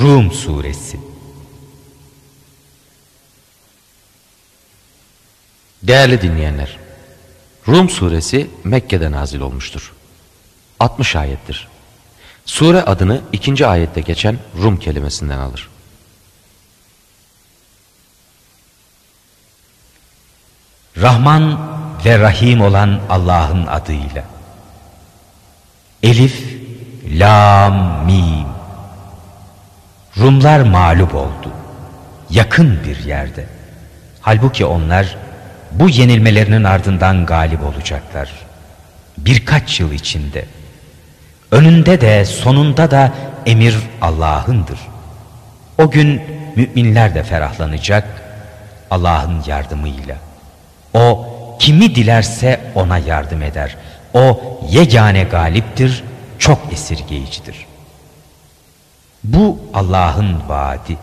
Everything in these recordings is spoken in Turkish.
Rum Suresi Değerli dinleyenler, Rum suresi Mekke'de nazil olmuştur. 60 ayettir. Sure adını ikinci ayette geçen Rum kelimesinden alır. Rahman ve Rahim olan Allah'ın adıyla. Elif, Lam, Mim. Rumlar mağlup oldu. Yakın bir yerde. Halbuki onlar bu yenilmelerinin ardından galip olacaklar. Birkaç yıl içinde. Önünde de sonunda da emir Allah'ındır. O gün müminler de ferahlanacak Allah'ın yardımıyla. O kimi dilerse ona yardım eder. O yegane galiptir, çok esirgeyicidir. Bu Allah'ın vaadi.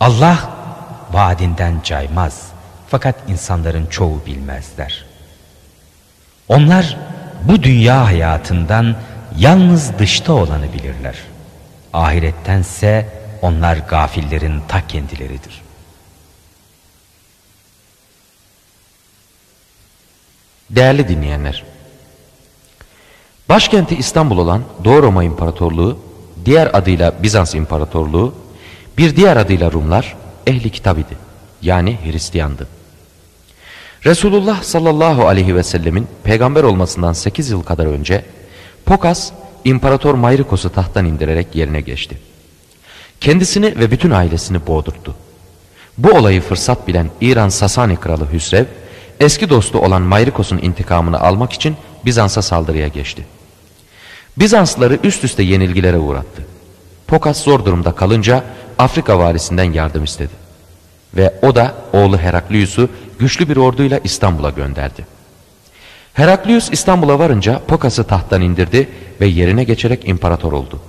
Allah vaadinden caymaz. Fakat insanların çoğu bilmezler. Onlar bu dünya hayatından yalnız dışta olanı bilirler. Ahirettense onlar gafillerin ta kendileridir. Değerli dinleyenler, başkenti İstanbul olan Doğu Roma İmparatorluğu, diğer adıyla Bizans İmparatorluğu, bir diğer adıyla Rumlar, ehli kitap idi. Yani Hristiyandı. Resulullah sallallahu aleyhi ve sellemin peygamber olmasından 8 yıl kadar önce Pokas İmparator Mayrikos'u tahttan indirerek yerine geçti. Kendisini ve bütün ailesini boğdurttu. Bu olayı fırsat bilen İran Sasani kralı Hüsrev eski dostu olan Mayrikos'un intikamını almak için Bizans'a saldırıya geçti. Bizansları üst üste yenilgilere uğrattı. Pokas zor durumda kalınca Afrika valisinden yardım istedi. Ve o da oğlu Heraklius'u güçlü bir orduyla İstanbul'a gönderdi. Heraklius İstanbul'a varınca Pokas'ı tahttan indirdi ve yerine geçerek imparator oldu.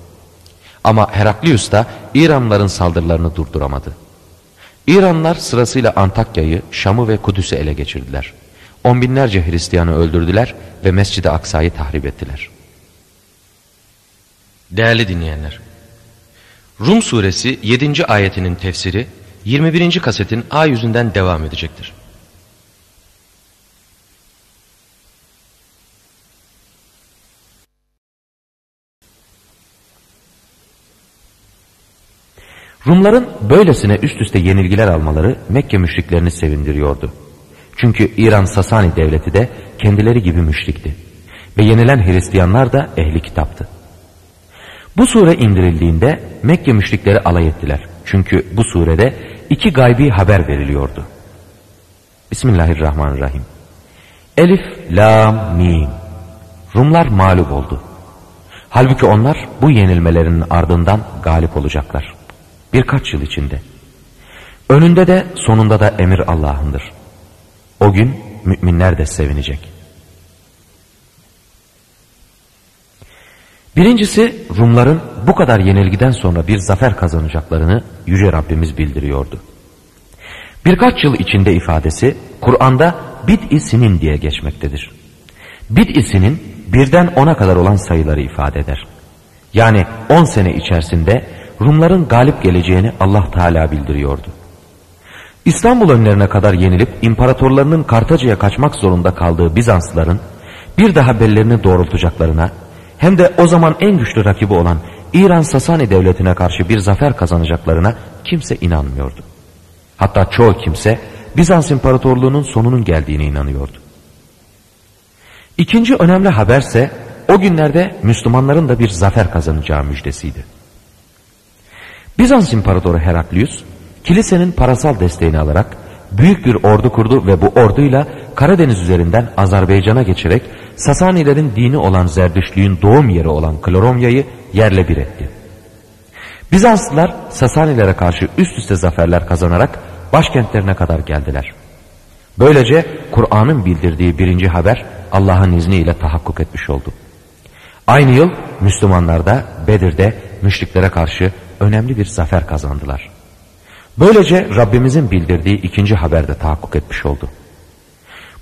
Ama Heraklius da İranlıların saldırılarını durduramadı. İranlılar sırasıyla Antakya'yı, Şam'ı ve Kudüs'ü ele geçirdiler. On binlerce Hristiyanı öldürdüler ve Mescid-i Aksa'yı tahrip ettiler. Değerli dinleyenler, Rum suresi 7. ayetinin tefsiri 21. kasetin A yüzünden devam edecektir. Rumların böylesine üst üste yenilgiler almaları Mekke müşriklerini sevindiriyordu. Çünkü İran Sasani devleti de kendileri gibi müşrikti. Ve yenilen Hristiyanlar da ehli kitaptı. Bu sure indirildiğinde Mekke müşrikleri alay ettiler. Çünkü bu surede iki gaybi haber veriliyordu. Bismillahirrahmanirrahim. Elif, Lam, Mim. Rumlar mağlup oldu. Halbuki onlar bu yenilmelerinin ardından galip olacaklar. Birkaç yıl içinde. Önünde de sonunda da emir Allah'ındır. O gün müminler de sevinecek. Birincisi Rumların bu kadar yenilgiden sonra bir zafer kazanacaklarını Yüce Rabbimiz bildiriyordu. Birkaç yıl içinde ifadesi Kur'an'da bid-i sinin diye geçmektedir. Bid-i sinin birden ona kadar olan sayıları ifade eder. Yani on sene içerisinde Rumların galip geleceğini Allah Teala bildiriyordu. İstanbul önlerine kadar yenilip imparatorlarının Kartaca'ya kaçmak zorunda kaldığı Bizanslıların bir daha bellerini doğrultacaklarına hem de o zaman en güçlü rakibi olan İran Sasani devletine karşı bir zafer kazanacaklarına kimse inanmıyordu. Hatta çoğu kimse Bizans İmparatorluğu'nun sonunun geldiğine inanıyordu. İkinci önemli haberse o günlerde Müslümanların da bir zafer kazanacağı müjdesiydi. Bizans İmparatoru Heraklius kilisenin parasal desteğini alarak büyük bir ordu kurdu ve bu orduyla Karadeniz üzerinden Azerbaycan'a geçerek Sasanilerin dini olan Zerdüştlüğün doğum yeri olan Kloromya'yı yerle bir etti. Bizanslılar Sasanilere karşı üst üste zaferler kazanarak başkentlerine kadar geldiler. Böylece Kur'an'ın bildirdiği birinci haber Allah'ın izniyle tahakkuk etmiş oldu. Aynı yıl Müslümanlar da Bedir'de müşriklere karşı önemli bir zafer kazandılar. Böylece Rabbimizin bildirdiği ikinci haberde tahakkuk etmiş oldu.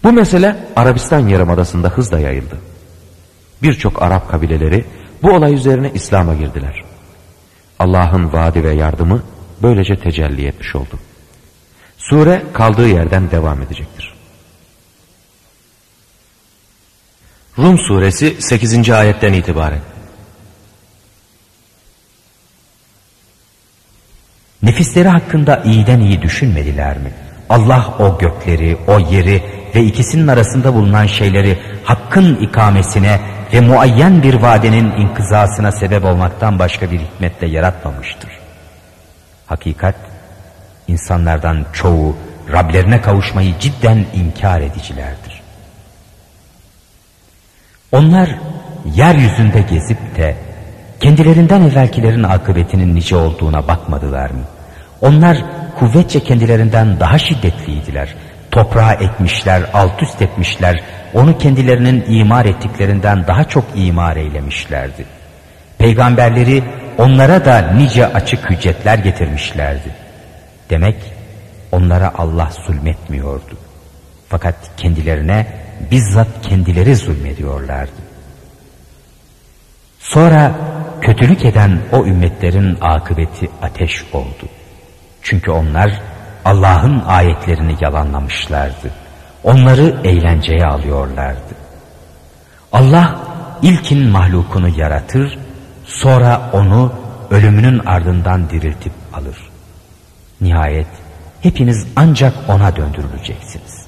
Bu mesele Arabistan Yarımadası'nda hızla yayıldı. Birçok Arap kabileleri bu olay üzerine İslam'a girdiler. Allah Allah'ın vaadi ve yardımı böylece tecelli etmiş oldu. Sure kaldığı yerden devam edecektir. Rum suresi 8. ayetten itibaren. Nefisleri hakkında iyiden iyi düşünmediler mi? Allah o gökleri, o yeri ve ikisinin arasında bulunan şeyleri hakkın ikamesine ve muayyen bir vadenin inkızasına sebep olmaktan başka bir hikmetle yaratmamıştır. Hakikat, insanlardan çoğu Rablerine kavuşmayı cidden inkar edicilerdir. Onlar yeryüzünde gezip de kendilerinden evvelkilerin akıbetinin nice olduğuna bakmadılar mı? Onlar kuvvetçe kendilerinden daha şiddetliydiler. Toprağa etmişler, alt üst etmişler, onu kendilerinin imar ettiklerinden daha çok imar eylemişlerdi. Peygamberleri onlara da nice açık hüccetler getirmişlerdi. Demek onlara Allah zulmetmiyordu. Fakat kendilerine bizzat kendileri zulmediyorlardı. Sonra kötülük eden o ümmetlerin akıbeti ateş oldu. Çünkü onlar Allah'ın ayetlerini yalanlamışlardı. Onları eğlenceye alıyorlardı. Allah ilkin mahlukunu yaratır, sonra onu ölümünün ardından diriltip alır. Nihayet hepiniz ancak ona döndürüleceksiniz.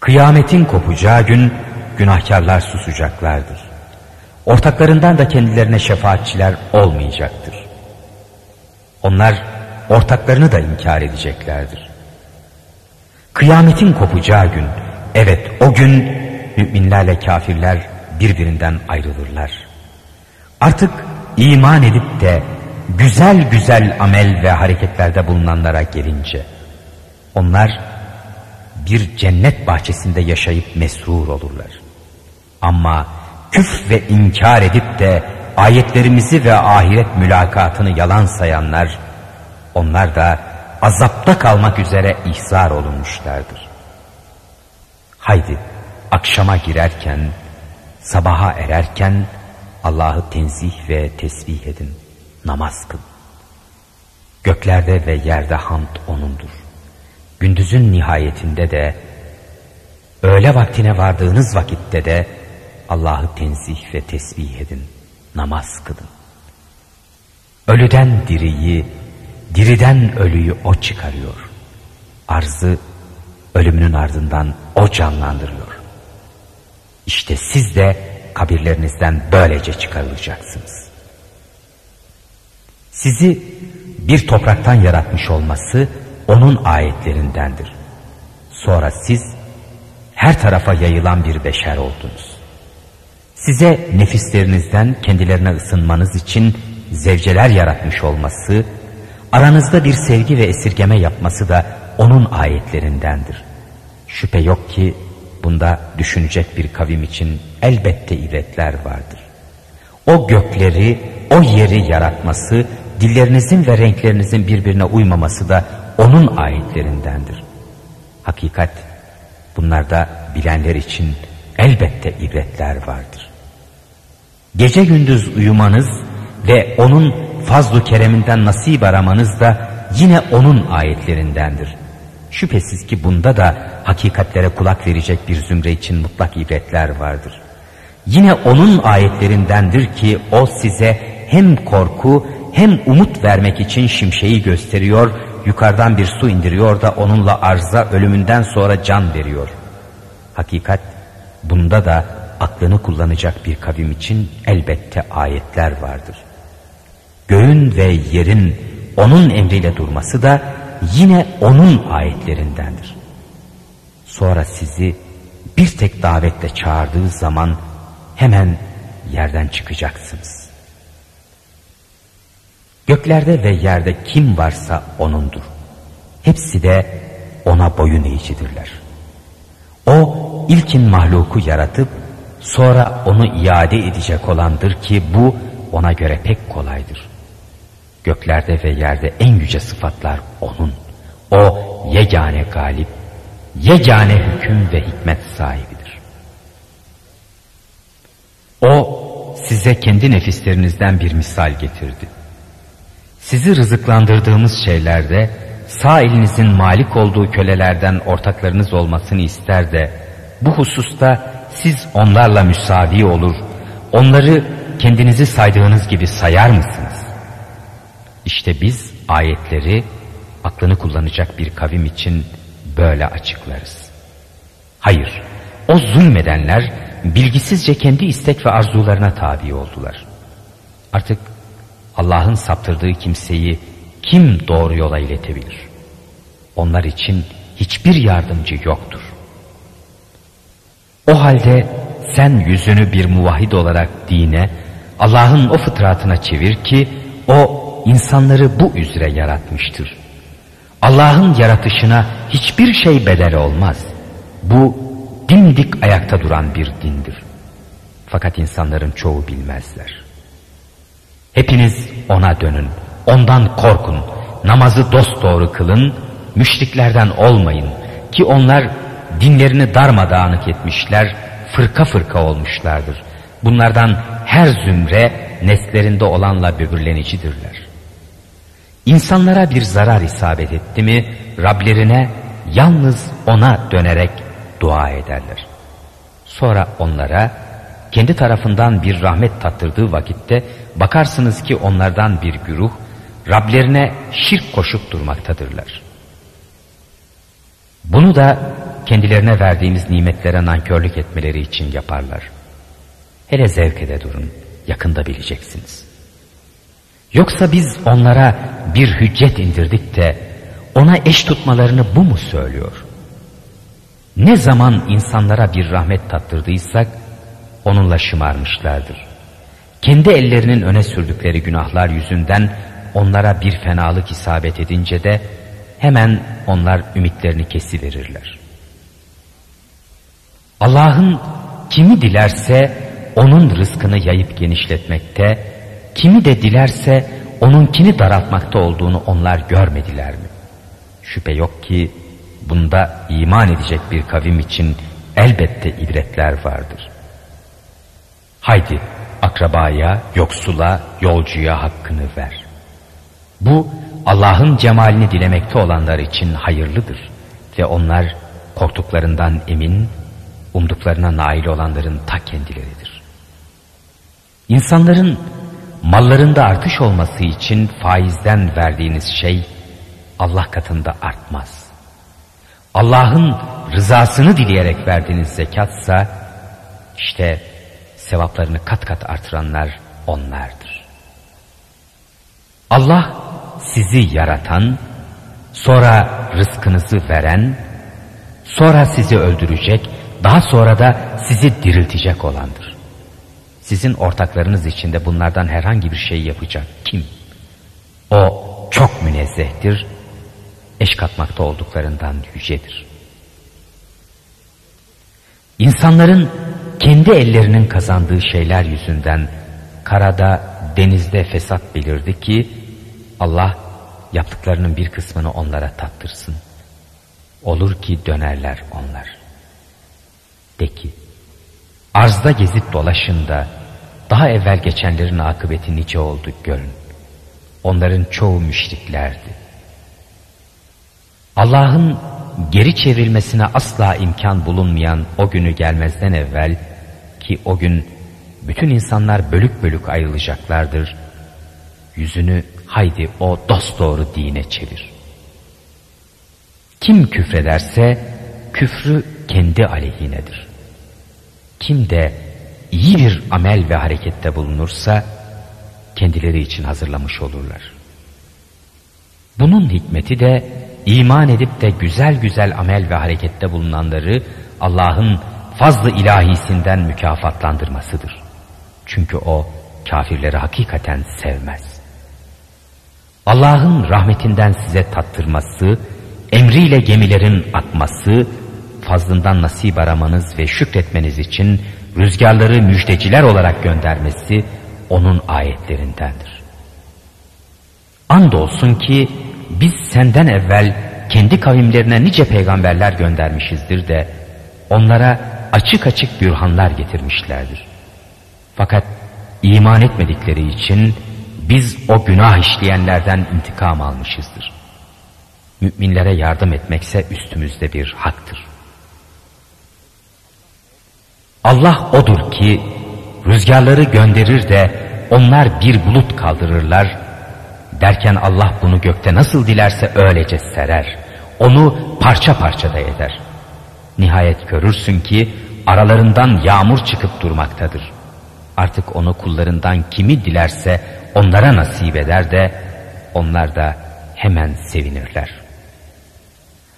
Kıyametin kopacağı gün günahkarlar susacaklardır. Ortaklarından da kendilerine şefaatçiler olmayacaktır. Onlar ortaklarını da inkar edeceklerdir. Kıyametin kopacağı gün, evet o gün müminlerle kafirler birbirinden ayrılırlar. Artık iman edip de güzel güzel amel ve hareketlerde bulunanlara gelince, onlar bir cennet bahçesinde yaşayıp mesrur olurlar. Ama küf ve inkar edip de ayetlerimizi ve ahiret mülakatını yalan sayanlar, onlar da azapta kalmak üzere ihzar olunmuşlardır. Haydi akşama girerken, sabaha ererken Allah'ı tenzih ve tesbih edin, namaz kıl. Göklerde ve yerde hamd O'nundur. Gündüzün nihayetinde de, öğle vaktine vardığınız vakitte de Allah'ı tenzih ve tesbih edin, namaz kılın. Ölüden diriyi, diriden ölüyü O çıkarıyor. Arzı ölümünün ardından O canlandırıyor. İşte siz de kabirlerinizden böylece çıkarılacaksınız. Sizi bir topraktan yaratmış olması onun ayetlerindendir. Sonra siz her tarafa yayılan bir beşer oldunuz. Size nefislerinizden kendilerine ısınmanız için zevceler yaratmış olması, aranızda bir sevgi ve esirgeme yapması da onun ayetlerindendir. Şüphe yok ki bunda düşünecek bir kavim için elbette ibretler vardır. O gökleri, o yeri yaratması, dillerinizin ve renklerinizin birbirine uymaması da onun ayetlerindendir. Hakikat bunlarda bilenler için elbette ibretler vardır. Gece gündüz uyumanız ve onun fazlu kereminden nasip aramanız da yine onun ayetlerindendir. Şüphesiz ki bunda da hakikatlere kulak verecek bir zümre için mutlak ibretler vardır. Yine onun ayetlerindendir ki o size hem korku hem umut vermek için şimşeği gösteriyor, yukarıdan bir su indiriyor da onunla arza ölümünden sonra can veriyor. Hakikat bunda da aklını kullanacak bir kavim için elbette ayetler vardır. Göğün ve yerin onun emriyle durması da yine onun ayetlerindendir. Sonra sizi bir tek davetle çağırdığı zaman hemen yerden çıkacaksınız. Göklerde ve yerde kim varsa O'nundur. Hepsi de O'na boyun eğicidirler. O ilkin mahluku yaratıp sonra onu iade edecek olandır ki bu ona göre pek kolaydır. Göklerde ve yerde en yüce sıfatlar O'nun. O yegane galip, yegane hüküm ve hikmet sahibidir. O size kendi nefislerinizden bir misal getirdi. Sizi rızıklandırdığımız şeylerde sağ elinizin malik olduğu kölelerden ortaklarınız olmasını ister de bu hususta siz onlarla müsavi olur, onları kendinizi saydığınız gibi sayar mısınız? İşte biz ayetleri aklını kullanacak bir kavim için böyle açıklarız. Hayır, o zulmedenler bilgisizce kendi istek ve arzularına tabi oldular. Artık Allah'ın saptırdığı kimseyi kim doğru yola iletebilir? Onlar için hiçbir yardımcı yoktur. O halde sen yüzünü bir muvahhid olarak dine, Allah'ın o fıtratına çevir ki o insanları bu üzere yaratmıştır. Allah'ın yaratışına hiçbir şey bedel olmaz. Bu dimdik ayakta duran bir dindir. Fakat insanların çoğu bilmezler. Hepiniz ona dönün, ondan korkun, namazı dosdoğru kılın, müşriklerden olmayın ki onlar dinlerini darmadağınık etmişler, fırka fırka olmuşlardır. Bunlardan her zümre neslerinde olanla böbürlenicidirler. İnsanlara bir zarar isabet etti mi Rablerine yalnız ona dönerek dua ederler. Sonra onlara kendi tarafından bir rahmet tattırdığı vakitte bakarsınız ki onlardan bir güruh Rablerine şirk koşup durmaktadırlar. Bunu da kendilerine verdiğimiz nimetlere nankörlük etmeleri için yaparlar. Hele zevkede durun, yakında bileceksiniz. Yoksa biz onlara bir hüccet indirdik de ona eş tutmalarını bu mu söylüyor? Ne zaman insanlara bir rahmet tattırdıysak onunla şımarmışlardır. Kendi ellerinin öne sürdükleri günahlar yüzünden onlara bir fenalık isabet edince de hemen onlar ümitlerini kesiverirler. Allah'ın kimi dilerse onun rızkını yayıp genişletmekte, kimi de dilerse onunkini daraltmakta olduğunu onlar görmediler mi? Şüphe yok ki bunda iman edecek bir kavim için elbette ibretler vardır. Haydi akrabaya, yoksula, yolcuya hakkını ver. Bu Allah'ın cemalini dilemekte olanlar için hayırlıdır ve onlar korktuklarından emin, umduklarına nail olanların ta kendileridir. İnsanların mallarında artış olması için faizden verdiğiniz şey Allah katında artmaz. Allah'ın rızasını dileyerek verdiğiniz zekatsa işte sevaplarını kat kat artıranlar onlardır. Allah sizi yaratan, sonra rızkınızı veren, sonra sizi öldürecek, daha sonra da sizi diriltecek olandır. Sizin ortaklarınız içinde bunlardan herhangi bir şey yapacak kim? O çok münezzehtir, eş katmakta olduklarından yücedir. İnsanların kendi ellerinin kazandığı şeyler yüzünden karada, denizde fesat belirdi ki Allah yaptıklarının bir kısmını onlara tattırsın. Olur ki dönerler onlar. De ki, arzda gezip dolaşın da daha evvel geçenlerin akıbeti nice oldu görün. Onların çoğu müşriklerdi. Allah'ın geri çevrilmesine asla imkan bulunmayan o günü gelmezden evvel ki o gün bütün insanlar bölük bölük ayrılacaklardır. Yüzünü haydi o dosdoğru dine çevir. Kim küfrederse küfrü kendi aleyhinedir. Kim de iyi bir amel ve harekette bulunursa kendileri için hazırlamış olurlar. Bunun hikmeti de iman edip de güzel güzel amel ve harekette bulunanları Allah'ın fazlı ilahisinden mükafatlandırmasıdır. Çünkü o kafirleri hakikaten sevmez. Allah'ın rahmetinden size tattırması, emriyle gemilerin akması, fazlından nasip aramanız ve şükretmeniz için rüzgarları müjdeciler olarak göndermesi onun ayetlerindendir. Andolsun ki biz senden evvel kendi kavimlerine nice peygamberler göndermişizdir de onlara açık açık bürhanlar getirmişlerdir. Fakat iman etmedikleri için biz o günah işleyenlerden intikam almışızdır. Müminlere yardım etmekse üstümüzde bir haktır. Allah odur ki rüzgarları gönderir de onlar bir bulut kaldırırlar. Derken Allah bunu gökte nasıl dilerse öylece serer. Onu parça parça da eder. Nihayet görürsün ki aralarından yağmur çıkıp durmaktadır. Artık onu kullarından kimi dilerse onlara nasip eder de onlar da hemen sevinirler.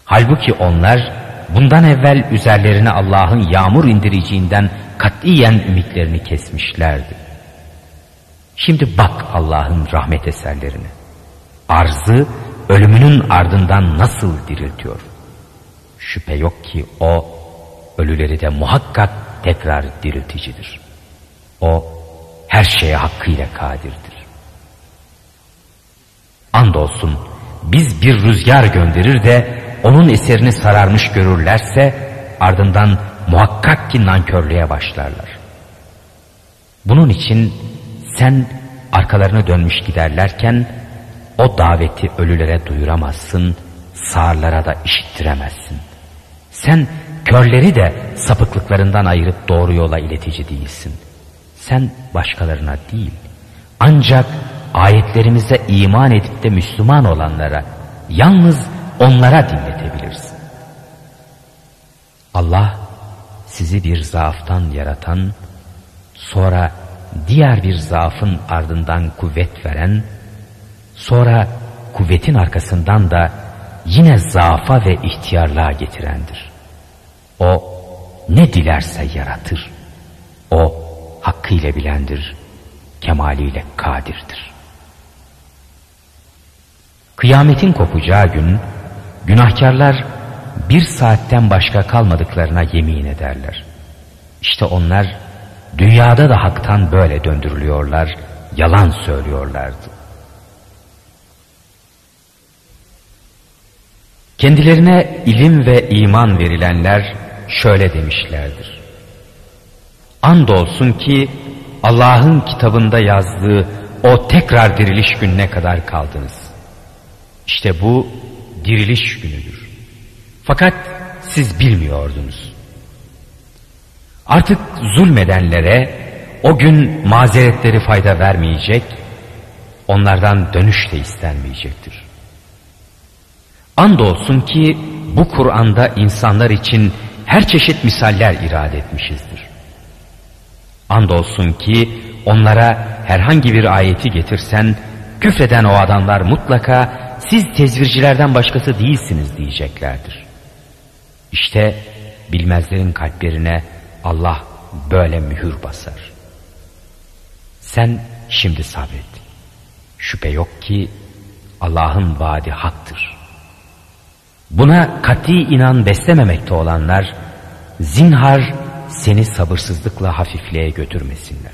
Halbuki onlar bundan evvel üzerlerine Allah'ın yağmur indireceğinden katiyen ümitlerini kesmişlerdi. Şimdi bak Allah'ın rahmet eserlerine. Arzı ölümünün ardından nasıl diriltiyor? Şüphe yok ki o ölüleri de muhakkak tekrar dirilticidir. O her şeye hakkıyla kadirdir. Andolsun biz bir rüzgar gönderir de onun eserini sararmış görürlerse ardından muhakkak ki nankörlüğe başlarlar. Bunun için sen arkalarını dönmüş giderlerken o daveti ölülere duyuramazsın, sağırlara da işittiremezsin. Sen körleri de sapıklıklarından ayırıp doğru yola iletici değilsin. Sen başkalarına değil, ancak ayetlerimize iman edip de Müslüman olanlara, yalnız onlara dinletebilirsin. Allah sizi bir zaaftan yaratan, sonra diğer bir zaafın ardından kuvvet veren, sonra kuvvetin arkasından da yine zaafa ve ihtiyarlığa getirendir. O ne dilerse yaratır. O hakkıyla bilendir, kemaliyle kadirdir. Kıyametin kopacağı gün, günahkarlar bir saatten başka kalmadıklarına yemin ederler. İşte onlar dünyada da haktan böyle döndürülüyorlar, yalan söylüyorlardı. Kendilerine ilim ve iman verilenler şöyle demişlerdir. Andolsun ki Allah'ın kitabında yazdığı o tekrar diriliş gününe kadar kaldınız. İşte bu diriliş günüdür. Fakat siz bilmiyordunuz. Artık zulmedenlere o gün mazeretleri fayda vermeyecek, onlardan dönüş de istenmeyecektir. Andolsun ki bu Kur'an'da insanlar için her çeşit misaller irade etmişizdir. Andolsun ki onlara herhangi bir ayeti getirsen küfreden o adamlar mutlaka siz tezvircilerden başkası değilsiniz diyeceklerdir. İşte bilmezlerin kalplerine Allah böyle mühür basar. Sen şimdi sabret. Şüphe yok ki Allah'ın vaadi haktır. Buna kati inan beslememekte olanlar zinhar seni sabırsızlıkla hafifliğe götürmesinler.